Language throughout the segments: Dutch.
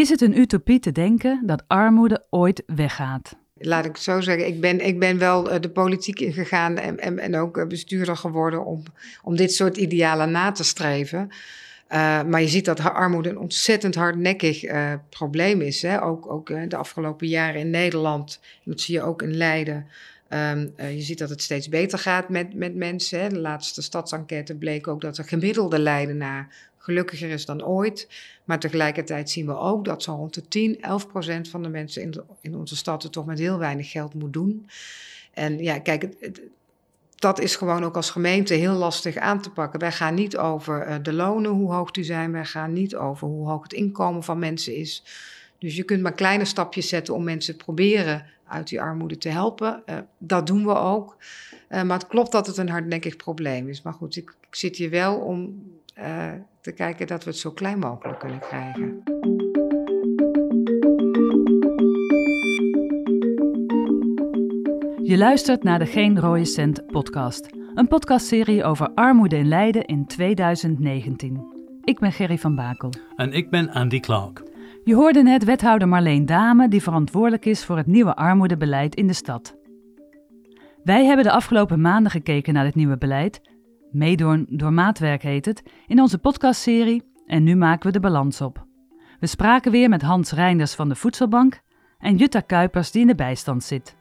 Is het een utopie te denken dat armoede ooit weggaat? Laat ik het zo zeggen, ik ben, ik ben wel eh, de politiek ingegaan en, en, en ook eh, bestuurder geworden om, om dit soort idealen na te streven. Uh, maar je ziet dat armoede een ontzettend hardnekkig probleem is. Hè? Ook, ook de afgelopen jaren in Nederland, dat zie je ook in Leiden. Um, je ziet dat het steeds beter gaat met, met mensen. Hè? De laatste stadsenquête bleek ook dat de gemiddelde Leidenaar gelukkiger is dan ooit. Maar tegelijkertijd zien we ook dat zo rond de 10, 11 procent van de mensen in, in onze stad het toch met heel weinig geld moet doen. En ja, kijk, dat is gewoon ook als gemeente heel lastig aan te pakken. Wij gaan niet over uh, de lonen, hoe hoog die zijn. Wij gaan niet over hoe hoog het inkomen van mensen is. Dus je kunt maar kleine stapjes zetten om mensen proberen uit die armoede te helpen. Uh, dat doen we ook. Uh, maar het klopt dat het een hardnekkig probleem is. Maar goed, ik, ik zit hier wel om te kijken dat we het zo klein mogelijk kunnen krijgen. Je luistert naar de Geen Rode Cent podcast. Een podcastserie over armoede in Leiden in 2019. Ik ben Gerry van Bakel. En ik ben Andy Clark. Je hoorde net wethouder Marleen Dame, die verantwoordelijk is voor het nieuwe armoedebeleid in de stad. Wij hebben de afgelopen maanden gekeken naar dit nieuwe beleid. Meedoen door maatwerk heet het, in onze podcastserie en nu maken we de balans op. We spraken weer met Hans Reinders van de Voedselbank en Jutta Kuipers die in de bijstand zit.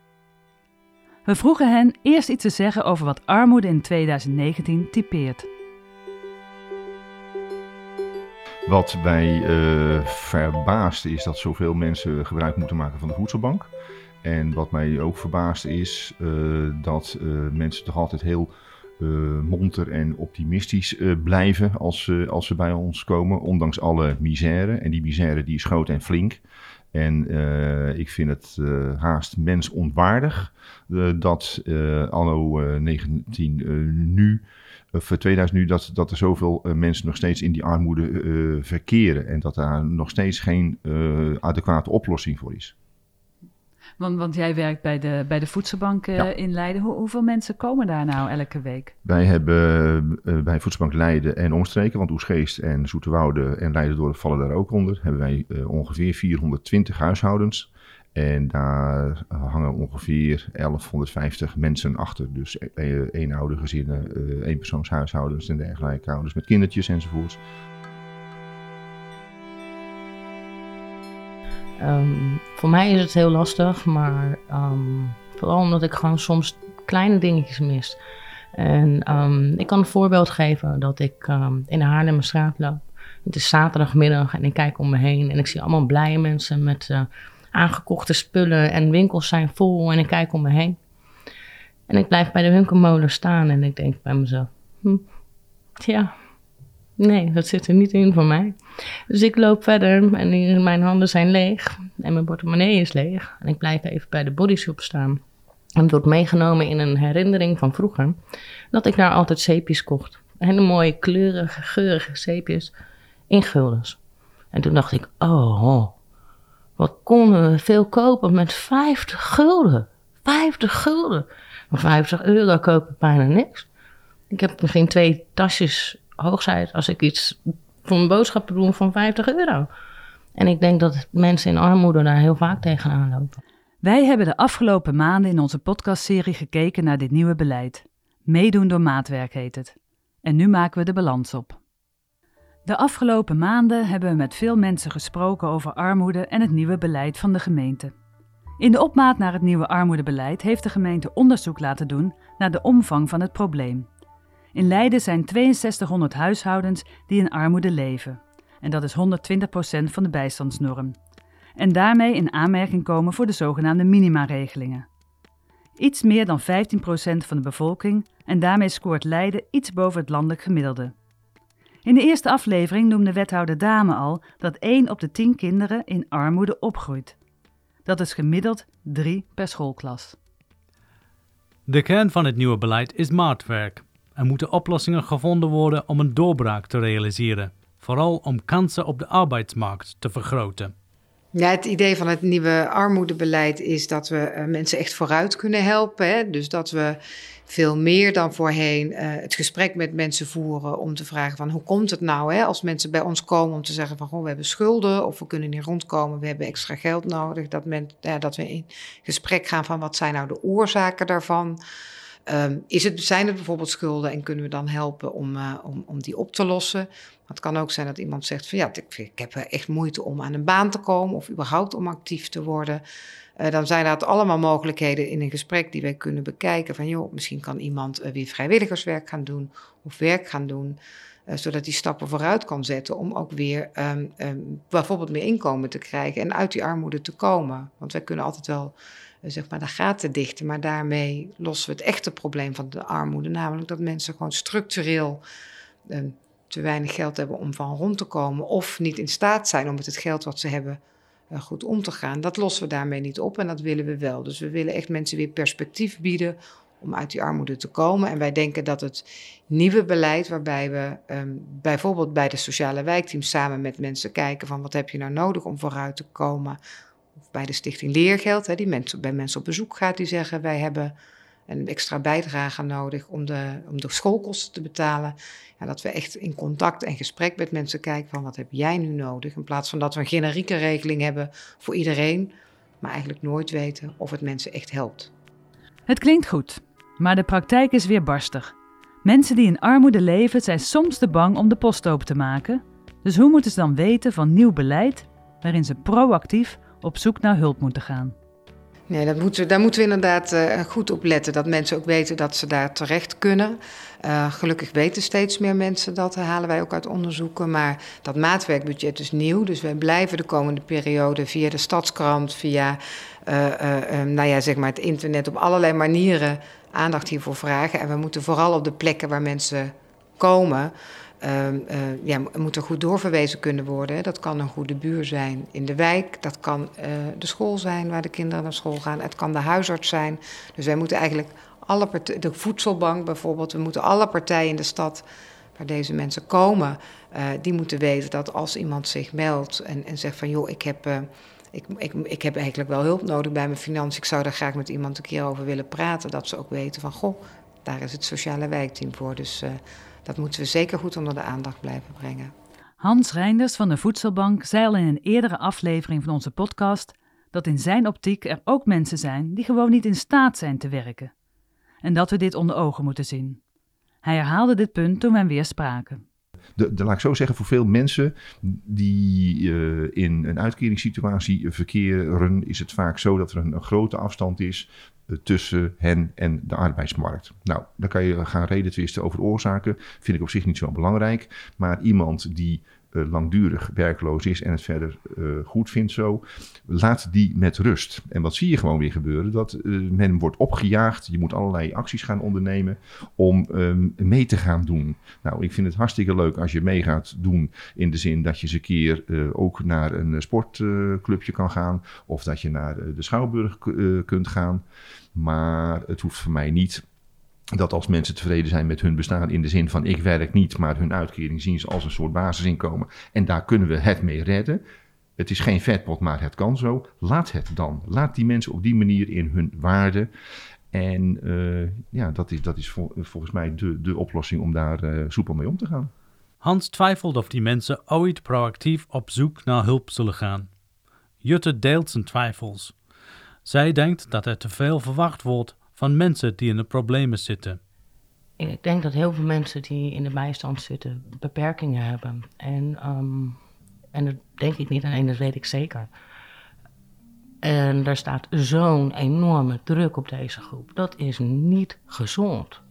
We vroegen hen eerst iets te zeggen over wat armoede in 2019 typeert. Wat mij uh, verbaast is dat zoveel mensen gebruik moeten maken van de voedselbank. En wat mij ook verbaast is uh, dat uh, mensen toch altijd heel monter en optimistisch blijven als, als ze bij ons komen, ondanks alle misère. En die misère die is groot en flink. En uh, ik vind het haast mensontwaardig uh, dat anno 19 nu, of 2000 nu, dat, dat er zoveel mensen nog steeds in die armoede verkeren. En dat daar nog steeds geen adequate oplossing voor is. Want, want jij werkt bij de, bij de voedselbank uh, ja. in Leiden. Hoe, hoeveel mensen komen daar nou elke week? Wij hebben uh, bij voedselbank Leiden en omstreken, want Oesgeest en Zoeterwoude en Leidendorp vallen daar ook onder, hebben wij uh, ongeveer 420 huishoudens. En daar hangen ongeveer 1150 mensen achter. Dus eenoudergezinnen, eenpersoonshuishoudens en dergelijke, ouders met kindertjes enzovoorts. Um, voor mij is het heel lastig, maar um, vooral omdat ik gewoon soms kleine dingetjes mis. En um, ik kan een voorbeeld geven dat ik in de Haarlemmerstraat loop. Het is zaterdagmiddag en ik kijk om me heen en ik zie allemaal blije mensen met uh, aangekochte spullen en winkels zijn vol en ik kijk om me heen. En ik blijf bij de winkelmolen staan en ik denk bij mezelf, hm, ja, Nee, dat zit er niet in voor mij. Dus ik loop verder en mijn handen zijn leeg en mijn portemonnee is leeg. En ik blijf even bij de bodyshop staan. En het wordt meegenomen in een herinnering van vroeger dat ik daar altijd zeepjes kocht. Hele mooie, kleurige, geurige zeepjes in guldens. En toen dacht ik, oh, wat konden we veel kopen met 50 gulden. 50 gulden. Maar 50 euro koop ik bijna niks. Ik heb misschien twee tasjes hoogsheid als ik iets voor mijn boodschappen doe van 50 euro. En ik denk dat mensen in armoede daar heel vaak tegenaan lopen. Wij hebben de afgelopen maanden in onze podcastserie gekeken naar dit nieuwe beleid. Meedoen door maatwerk heet het. En nu maken we de balans op. De afgelopen maanden hebben we met veel mensen gesproken over armoede en het nieuwe beleid van de gemeente. In de opmaat naar het nieuwe armoedebeleid heeft de gemeente onderzoek laten doen naar de omvang van het probleem. In Leiden zijn 6200 huishoudens die in armoede leven. En dat is 120% van de bijstandsnorm. En daarmee in aanmerking komen voor de zogenaamde minimaregelingen. Iets meer dan 15% van de bevolking en daarmee scoort Leiden iets boven het landelijk gemiddelde. In de eerste aflevering noemde wethouder Dame al dat 1 op de 10 kinderen in armoede opgroeit. Dat is gemiddeld 3 per schoolklas. De kern van het nieuwe beleid is maatwerk. Er moeten oplossingen gevonden worden om een doorbraak te realiseren, vooral om kansen op de arbeidsmarkt te vergroten. Ja, het idee van het nieuwe armoedebeleid is dat we uh, mensen echt vooruit kunnen helpen. Dus dat we veel meer dan voorheen uh, het gesprek met mensen voeren om te vragen van hoe komt het nou hè? als mensen bij ons komen om te zeggen van goh, we hebben schulden of we kunnen niet rondkomen, we hebben extra geld nodig. Dat, men, ja, dat we in gesprek gaan van wat zijn nou de oorzaken daarvan. Um, is het, zijn het bijvoorbeeld schulden en kunnen we dan helpen om, uh, om, om die op te lossen? Het kan ook zijn dat iemand zegt van ja, ik, ik heb echt moeite om aan een baan te komen of überhaupt om actief te worden. Uh, dan zijn dat allemaal mogelijkheden in een gesprek die wij kunnen bekijken. Van joh, misschien kan iemand uh, weer vrijwilligerswerk gaan doen of werk gaan doen. Zodat die stappen vooruit kan zetten om ook weer um, um, bijvoorbeeld meer inkomen te krijgen en uit die armoede te komen. Want wij kunnen altijd wel zeg maar de gaten dichten, maar daarmee lossen we het echte probleem van de armoede. Namelijk dat mensen gewoon structureel um, te weinig geld hebben om van rond te komen. Of niet in staat zijn om met het geld wat ze hebben uh, goed om te gaan. Dat lossen we daarmee niet op en dat willen we wel. Dus we willen echt mensen weer perspectief bieden om uit die armoede te komen. En wij denken dat het nieuwe beleid, waarbij we um, bijvoorbeeld bij de sociale wijkteams samen met mensen kijken van wat heb je nou nodig om vooruit te komen. Of bij de Stichting Leergeld, hè, die mensen, bij mensen op bezoek gaat, die zeggen wij hebben een extra bijdrage nodig om de, om de schoolkosten te betalen. Ja, dat we echt in contact en gesprek met mensen kijken van wat heb jij nu nodig. In plaats van dat we een generieke regeling hebben voor iedereen, maar eigenlijk nooit weten of het mensen echt helpt. Het klinkt goed, maar de praktijk is weer barstig. Mensen die in armoede leven zijn soms te bang om de post open te maken. Dus hoe moeten ze dan weten van nieuw beleid waarin ze proactief op zoek naar hulp moeten gaan? Nee, dat moeten, daar moeten we inderdaad uh, goed op letten. Dat mensen ook weten dat ze daar terecht kunnen. Uh, gelukkig weten steeds meer mensen dat, halen wij ook uit onderzoeken. Maar dat maatwerkbudget is nieuw. Dus wij blijven de komende periode via de stadskrant, via uh, nou ja, zeg maar het internet, op allerlei manieren aandacht hiervoor vragen. En we moeten vooral op de plekken waar mensen komen. Uh, uh, ja, moet er goed doorverwezen kunnen worden. Dat kan een goede buur zijn in de wijk. Dat kan uh, de school zijn waar de kinderen naar school gaan. Het kan de huisarts zijn. Dus wij moeten eigenlijk alle partijen, de voedselbank bijvoorbeeld, we moeten alle partijen in de stad waar deze mensen komen, die moeten weten dat als iemand zich meldt en, en zegt van joh, ik heb. Ik, ik, ik, heb eigenlijk wel hulp nodig bij mijn financiën. Ik zou daar graag met iemand een keer over willen praten. Dat ze ook weten van, goh, daar is het sociale wijkteam voor. Dus dat moeten we zeker goed onder de aandacht blijven brengen. Hans Reinders van de Voedselbank zei al in een eerdere aflevering van onze podcast dat in zijn optiek er ook mensen zijn die gewoon niet in staat zijn te werken. En dat we dit onder ogen moeten zien. Hij herhaalde dit punt toen we hem weer spraken. De, de, laat ik zo zeggen, voor veel mensen die uh, in een uitkeringssituatie verkeren, is het vaak zo dat er een, een grote afstand is tussen hen en de arbeidsmarkt. Nou, dan kan je gaan reden twisten over oorzaken. Vind ik op zich niet zo belangrijk. Maar iemand die uh, langdurig werkloos is en het verder uh, goed vindt zo, laat die met rust. En wat zie je gewoon weer gebeuren? Dat uh, men wordt opgejaagd. Je moet allerlei acties gaan ondernemen om um, mee te gaan doen. Nou, ik vind het hartstikke leuk als je mee gaat doen in de zin dat je eens een keer ook naar een sportclubje kan gaan of dat je naar de Schouwburg kunt gaan. Maar het hoeft voor mij niet dat als mensen tevreden zijn met hun bestaan in de zin van ik werk niet, maar hun uitkering zien ze als een soort basisinkomen en daar kunnen we het mee redden. Het is geen vetpot, maar het kan zo. Laat het dan. Laat die mensen op die manier in hun waarde. En uh, ja, dat is, dat is vol, volgens mij de, de oplossing om daar uh, soepel mee om te gaan. Hans twijfelt of die mensen ooit proactief op zoek naar hulp zullen gaan. Jutte deelt zijn twijfels. Zij denkt dat er te veel verwacht wordt van mensen die in de problemen zitten. Ik denk dat heel veel mensen die in de bijstand zitten beperkingen hebben. En, um, en dat denk ik niet alleen, dat weet ik zeker. En er staat zo'n enorme druk op deze groep. Dat is niet gezond.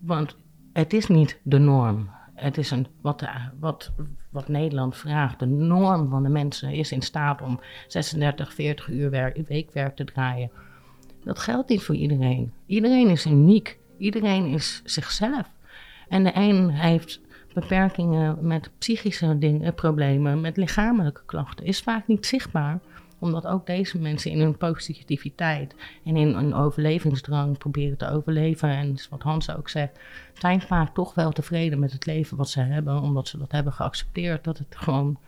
Want het is niet de norm. Het is een, wat, de, wat, wat Nederland vraagt. De norm van de mensen is in staat om 36, 40 uur werk, weekwerk te draaien. Dat geldt niet voor iedereen. Iedereen is uniek. Iedereen is zichzelf. En de een heeft beperkingen met psychische dingen, problemen, met lichamelijke klachten. Is vaak niet zichtbaar, omdat ook deze mensen in hun positiviteit en in een overlevingsdrang proberen te overleven. En wat Hans ook zegt, zijn vaak toch wel tevreden met het leven wat ze hebben, omdat ze dat hebben geaccepteerd. Dat het gewoon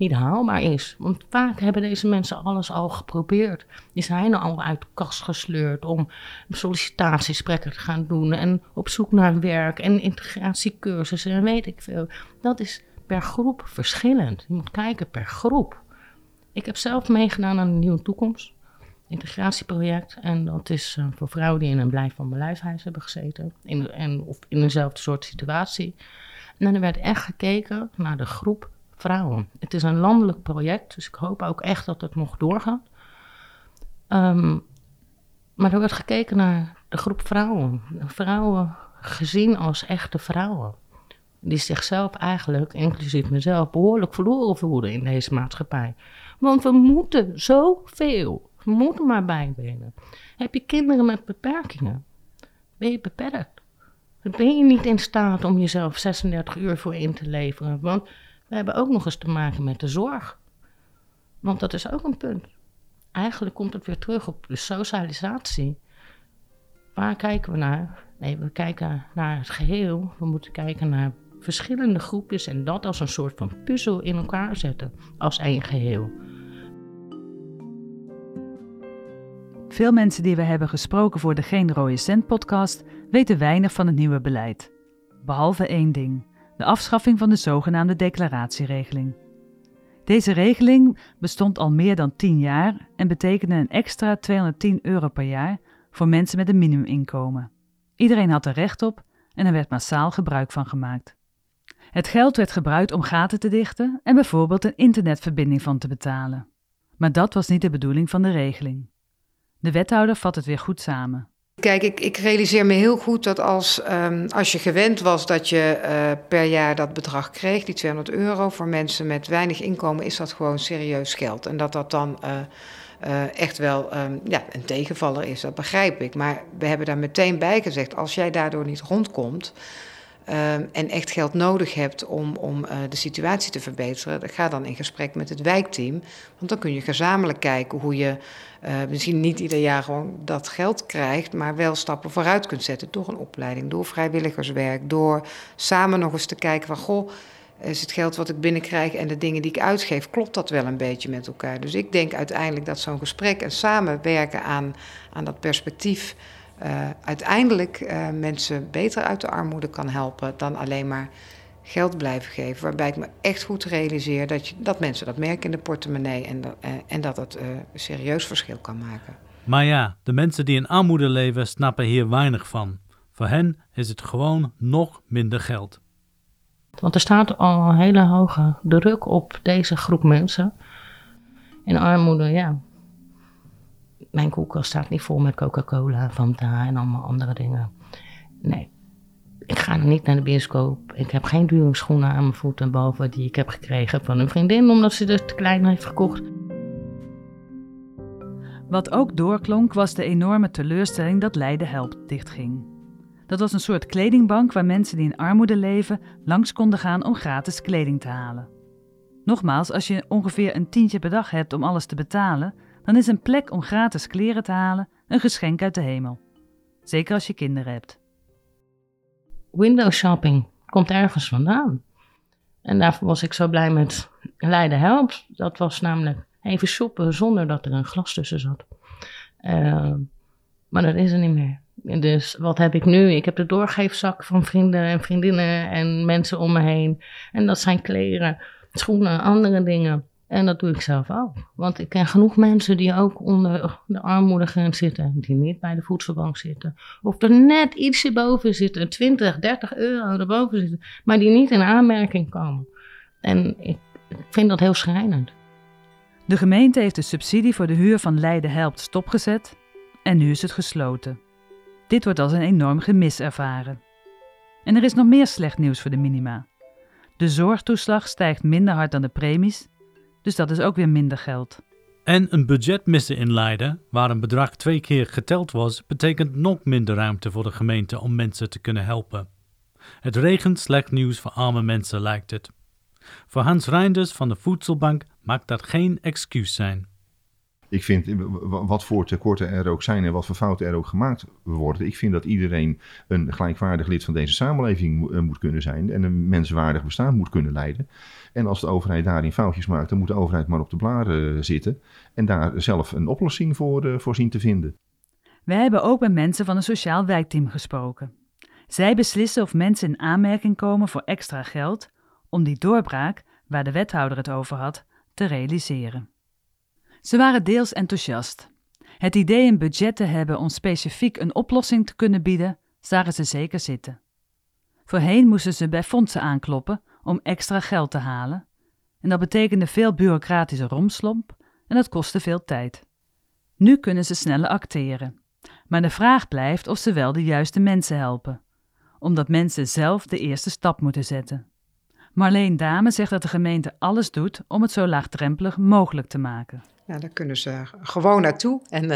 niet haalbaar is. Want vaak hebben deze mensen alles al geprobeerd. Die zijn al uit de kast gesleurd om sollicitatiesprekken te gaan doen en op zoek naar werk en integratiecursussen en weet ik veel. Dat is per groep verschillend. Je moet kijken per groep. Ik heb zelf meegedaan aan een nieuwe toekomst integratieproject. En dat is uh, voor vrouwen die in een blijf van beluishuis hebben gezeten. In, en, of in eenzelfde soort situatie. En er werd echt gekeken naar de groep vrouwen. Het is een landelijk project, dus ik hoop ook echt dat het nog doorgaat. Um, maar er werd gekeken naar de groep vrouwen. Vrouwen gezien als echte vrouwen. Die zichzelf eigenlijk, inclusief mezelf, behoorlijk verloren voelden in deze maatschappij. Want we moeten zoveel. We moeten maar bijbenen. Heb je kinderen met beperkingen? Ben je beperkt? Ben je niet in staat om jezelf 36 uur voor in te leveren? Want we hebben ook nog eens te maken met de zorg. Want dat is ook een punt. Eigenlijk komt het weer terug op de socialisatie. Waar kijken we naar? Nee, we kijken naar het geheel. We moeten kijken naar verschillende groepjes en dat als een soort van puzzel in elkaar zetten, als één geheel. Veel mensen die we hebben gesproken voor de Geen Rode Cent podcast weten weinig van het nieuwe beleid. Behalve één ding: de afschaffing van de zogenaamde declaratieregeling. Deze regeling bestond al meer dan 10 jaar en betekende een extra 210 euro per jaar voor mensen met een minimuminkomen. Iedereen had er recht op en er werd massaal gebruik van gemaakt. Het geld werd gebruikt om gaten te dichten en bijvoorbeeld een internetverbinding van te betalen. Maar dat was niet de bedoeling van de regeling. De wethouder vat het weer goed samen. Kijk, ik, ik realiseer me heel goed dat als, um, als je gewend was dat je uh, per jaar dat bedrag kreeg, die 200 euro, voor mensen met weinig inkomen, is dat gewoon serieus geld. En dat dat dan uh, uh, echt wel um, ja, een tegenvaller is, dat begrijp ik. Maar we hebben daar meteen bij gezegd, als jij daardoor niet rondkomt, Um, en echt geld nodig hebt om, om uh, de situatie te verbeteren, ga dan in gesprek met het wijkteam. Want dan kun je gezamenlijk kijken hoe je uh, misschien niet ieder jaar gewoon dat geld krijgt, maar wel stappen vooruit kunt zetten door een opleiding, door vrijwilligerswerk, door samen nog eens te kijken van goh. Is het geld wat ik binnenkrijg en de dingen die ik uitgeef, klopt dat wel een beetje met elkaar? Dus ik denk uiteindelijk dat zo'n gesprek en samenwerken aan, aan dat perspectief uh, uiteindelijk uh, mensen beter uit de armoede kan helpen dan alleen maar geld blijven geven. Waarbij ik me echt goed realiseer dat, je, dat mensen dat merken in de portemonnee en, dat, uh, en dat het een serieus verschil kan maken. Maar ja, de mensen die in armoede leven snappen hier weinig van. Voor hen is het gewoon nog minder geld. Want er staat al een hele hoge druk op deze groep mensen. In armoede, ja, mijn koelkast staat niet vol met Coca-Cola, Fanta en allemaal andere dingen. Nee, ik ga niet naar de bioscoop. Ik heb geen dure schoenen aan mijn voeten boven die ik heb gekregen van een vriendin omdat ze er te klein heeft gekocht. Wat ook doorklonk was de enorme teleurstelling dat Leiden Helpt dichtging. Dat was een soort kledingbank waar mensen die in armoede leven langs konden gaan om gratis kleding te halen. Nogmaals, als je ongeveer een tientje per dag hebt om alles te betalen, dan is een plek om gratis kleren te halen een geschenk uit de hemel. Zeker als je kinderen hebt. Window shopping komt ergens vandaan. En daarvoor was ik zo blij met Leiden Helpt. Dat was namelijk even shoppen zonder dat er een glas tussen zat. Uh, maar dat is er niet meer. Dus wat heb ik nu? Ik heb de doorgeefzak van vrienden en vriendinnen en mensen om me heen. En dat zijn kleren, schoenen, andere dingen. En dat doe ik zelf ook. Want ik ken genoeg mensen die ook onder de armoedegrens zitten. Die niet bij de voedselbank zitten. Of er net ietsje boven zitten. 20, 30 euro erboven zitten. Maar die niet in aanmerking komen. En ik vind dat heel schrijnend. De gemeente heeft de subsidie voor de huur van Leiden Helpt stopgezet. En nu is het gesloten. Dit wordt als een enorm gemis ervaren. En er is nog meer slecht nieuws voor de minima. De zorgtoeslag stijgt minder hard dan de premies dus dat is ook weer minder geld. En een budget missen in Leiden, waar een bedrag twee keer geteld was, betekent nog minder ruimte voor de gemeente om mensen te kunnen helpen. Het regent slecht nieuws voor arme mensen, lijkt het. Voor Hans Reinders van de Voedselbank mag dat geen excuus zijn. Ik vind, wat voor tekorten er ook zijn en wat voor fouten er ook gemaakt worden, ik vind dat iedereen een gelijkwaardig lid van deze samenleving moet kunnen zijn en een menswaardig bestaan moet kunnen leiden. En als de overheid daarin foutjes maakt, dan moet de overheid maar op de blaren zitten en daar zelf een oplossing voor, voor zien te vinden. We hebben ook met mensen van een sociaal wijkteam gesproken. Zij beslissen of mensen in aanmerking komen voor extra geld om die doorbraak, waar de wethouder het over had, te realiseren. Ze waren deels enthousiast. Het idee een budget te hebben om specifiek een oplossing te kunnen bieden, zagen ze zeker zitten. Voorheen moesten ze bij fondsen aankloppen om extra geld te halen, en dat betekende veel bureaucratische romslomp en dat kostte veel tijd. Nu kunnen ze sneller acteren, maar de vraag blijft of ze wel de juiste mensen helpen, omdat mensen zelf de eerste stap moeten zetten. Marleen Dame zegt dat de gemeente alles doet om het zo laagdrempelig mogelijk te maken. Ja, daar kunnen ze gewoon naartoe en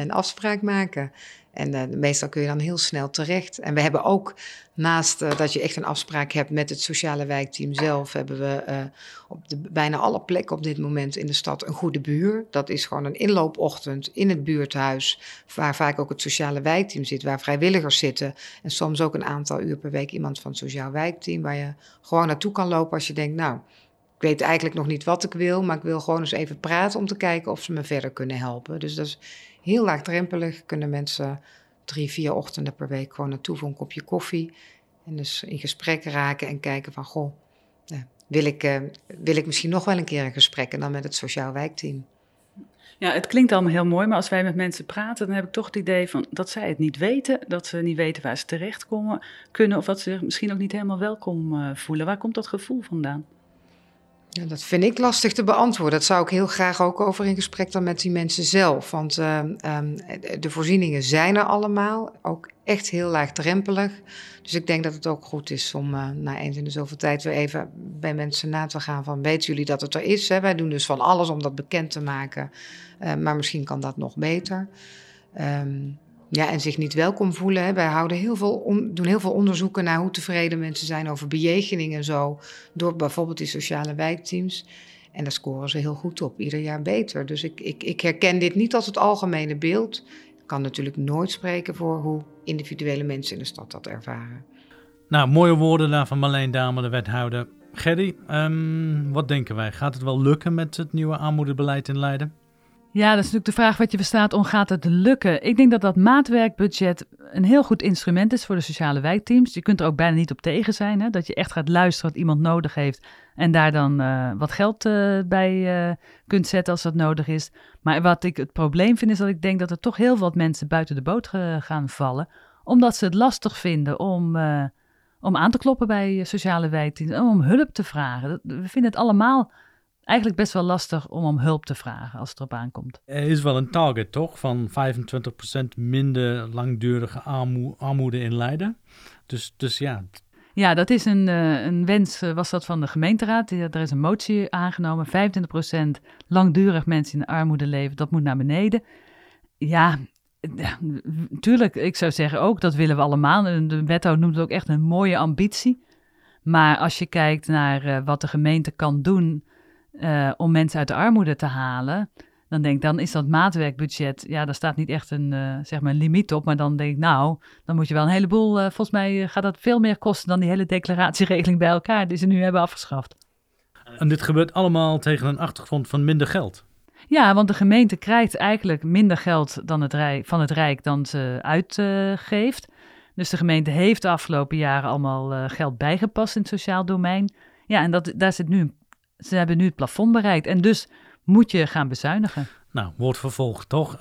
een afspraak maken. En uh, meestal kun je dan heel snel terecht. En we hebben ook, naast dat je echt een afspraak hebt met het sociale wijkteam zelf, hebben we op de, bijna alle plekken op dit moment in de stad een goede buur. Dat is gewoon een inloopochtend in het buurthuis, waar vaak ook het sociale wijkteam zit, waar vrijwilligers zitten. En soms ook een aantal uur per week iemand van het sociaal wijkteam, waar je gewoon naartoe kan lopen als je denkt, nou, ik weet eigenlijk nog niet wat ik wil, maar ik wil gewoon eens even praten om te kijken of ze me verder kunnen helpen. Dus dat is heel laagdrempelig. Kunnen mensen drie, vier ochtenden per week gewoon naartoe voor een kopje koffie. En dus in gesprek raken en kijken van, goh, wil, ik, uh, wil ik misschien nog wel een keer een gesprek en dan met het sociaal wijkteam. Ja, het klinkt allemaal heel mooi, maar als wij met mensen praten, dan heb ik toch het idee van dat zij het niet weten, dat ze niet weten waar ze terecht komen, kunnen of dat ze zich misschien ook niet helemaal welkom uh, voelen. Waar komt dat gevoel vandaan? Dat vind ik lastig te beantwoorden. Dat zou ik heel graag ook over in gesprek dan met die mensen zelf. Want uh, um, de voorzieningen zijn er allemaal, ook echt heel laagdrempelig. Dus ik denk dat het ook goed is om uh, na eens in de zoveel tijd weer even bij mensen na te gaan van... weten jullie dat het er is? Wij doen dus van alles om dat bekend te maken. Uh, maar misschien kan dat nog beter. Um, ja, en zich niet welkom voelen. Hè. Wij houden heel veel doen heel veel onderzoeken naar hoe tevreden mensen zijn over bejegening en zo. Door bijvoorbeeld die sociale wijkteams. En daar scoren ze heel goed op, ieder jaar beter. Dus ik, ik, ik herken dit niet als het algemene beeld. Ik kan natuurlijk nooit spreken voor hoe individuele mensen in de stad dat ervaren. Nou, mooie woorden daar van Marleen Dame, de wethouder. Gerry, um, wat denken wij? Gaat het wel lukken met het nieuwe aanmoederbeleid in Leiden? Ja, dat is natuurlijk de vraag wat je verstaat om gaat het lukken. Ik denk dat dat maatwerkbudget een heel goed instrument is voor de sociale wijkteams. Je kunt er ook bijna niet op tegen zijn, hè? dat je echt gaat luisteren wat iemand nodig heeft en daar dan uh, wat geld uh, bij uh, kunt zetten als dat nodig is. Maar wat ik het probleem vind is dat ik denk dat er toch heel veel mensen buiten de boot gaan vallen, omdat ze het lastig vinden om, om aan te kloppen bij sociale wijkteams, om hulp te vragen. We vinden het allemaal eigenlijk best wel lastig om om hulp te vragen als het erop aankomt. Er is wel een target, toch? Van 25% minder langdurige armo armoede in Leiden. Dus, dus ja. Ja, dat is een, uh, een wens, uh, was dat van de gemeenteraad. Er is een motie aangenomen. 25% langdurig mensen in armoede leven, dat moet naar beneden. Ja, ja, tuurlijk, ik zou zeggen ook, dat willen we allemaal. De wethouder noemt het ook echt een mooie ambitie. Maar als je kijkt naar uh, wat de gemeente kan doen uh, om mensen uit de armoede te halen, dan denk ik, dan is dat maatwerkbudget, ja, daar staat niet echt een, uh, zeg maar een limiet op. Maar dan denk ik, nou, dan moet je wel een heleboel, uh, volgens mij gaat dat veel meer kosten dan die hele declaratieregeling bij elkaar die ze nu hebben afgeschaft. En dit gebeurt allemaal tegen een achtergrond van minder geld. Ja, want de gemeente krijgt eigenlijk minder geld dan het Rijk, van het Rijk dan ze uitgeeft. dus de gemeente heeft de afgelopen jaren allemaal geld bijgepast in het sociaal domein. Ja, en dat, daar zit nu een ze hebben nu het plafond bereikt en dus moet je gaan bezuinigen. Nou, wordt vervolgd toch? Uh,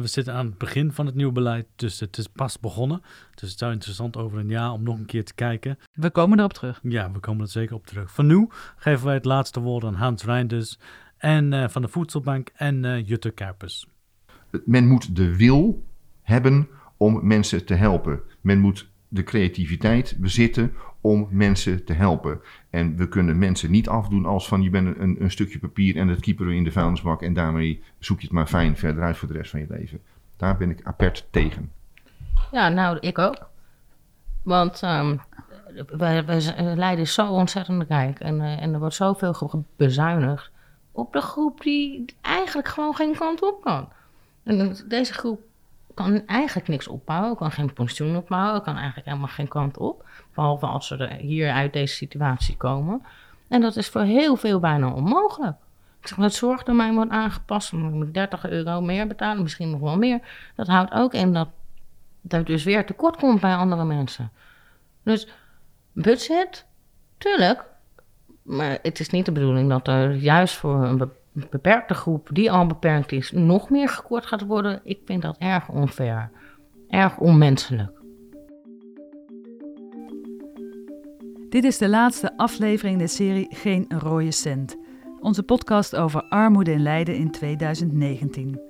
we zitten aan het begin van het nieuwe beleid, dus het is pas begonnen. Dus het zou interessant over een jaar om nog een keer te kijken. We komen erop terug. Ja, we komen er zeker op terug. Voor nu geven wij het laatste woord aan Hans Reinders en, uh, van de Voedselbank en uh, Jutte Kuipers. Men moet de wil hebben om mensen te helpen. Men moet de creativiteit bezitten om mensen te helpen. En we kunnen mensen niet afdoen als van je bent een, een stukje papier en dat keeper we in de vuilnisbak en daarmee zoek je het maar fijn verder uit voor de rest van je leven. Daar ben ik apert tegen. Ja, nou, ik ook. Want um, wij, wij leiden zo ontzettend rijk en, uh, en er wordt zoveel bezuinigd. op de groep die eigenlijk gewoon geen kant op kan. En deze groep kan eigenlijk niks opbouwen, kan geen pensioen opbouwen, kan eigenlijk helemaal geen kant op. Behalve als ze er hier uit deze situatie komen. En dat is voor heel veel bijna onmogelijk. Ik zeg, het zorgdomein wordt aangepast, dan moet ik 30 euro meer betalen, misschien nog wel meer. Dat houdt ook in dat dat dus weer tekort komt bij andere mensen. Dus budget, tuurlijk. Maar het is niet de bedoeling dat er juist voor een beperkte groep die al beperkt is, nog meer gekort gaat worden. Ik vind dat erg onfair. Erg onmenselijk. Dit is de laatste aflevering in de serie Geen rode cent. Onze podcast over armoede in Leiden in 2019.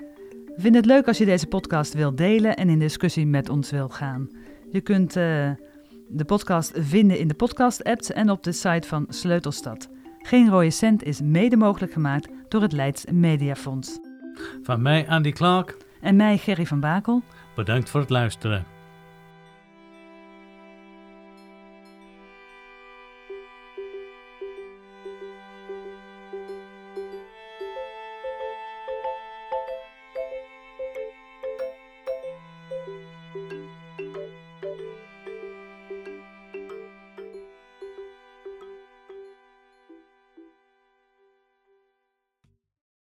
We vinden het leuk als je deze podcast wilt delen en in discussie met ons wilt gaan. Je kunt uh, de podcast vinden in de podcast-apps en op de site van Sleutelstad. Geen rode cent is mede mogelijk gemaakt door het Leids Mediafonds. Van mij Andy Clark. En mij Gerry van Bakel. Bedankt voor het luisteren.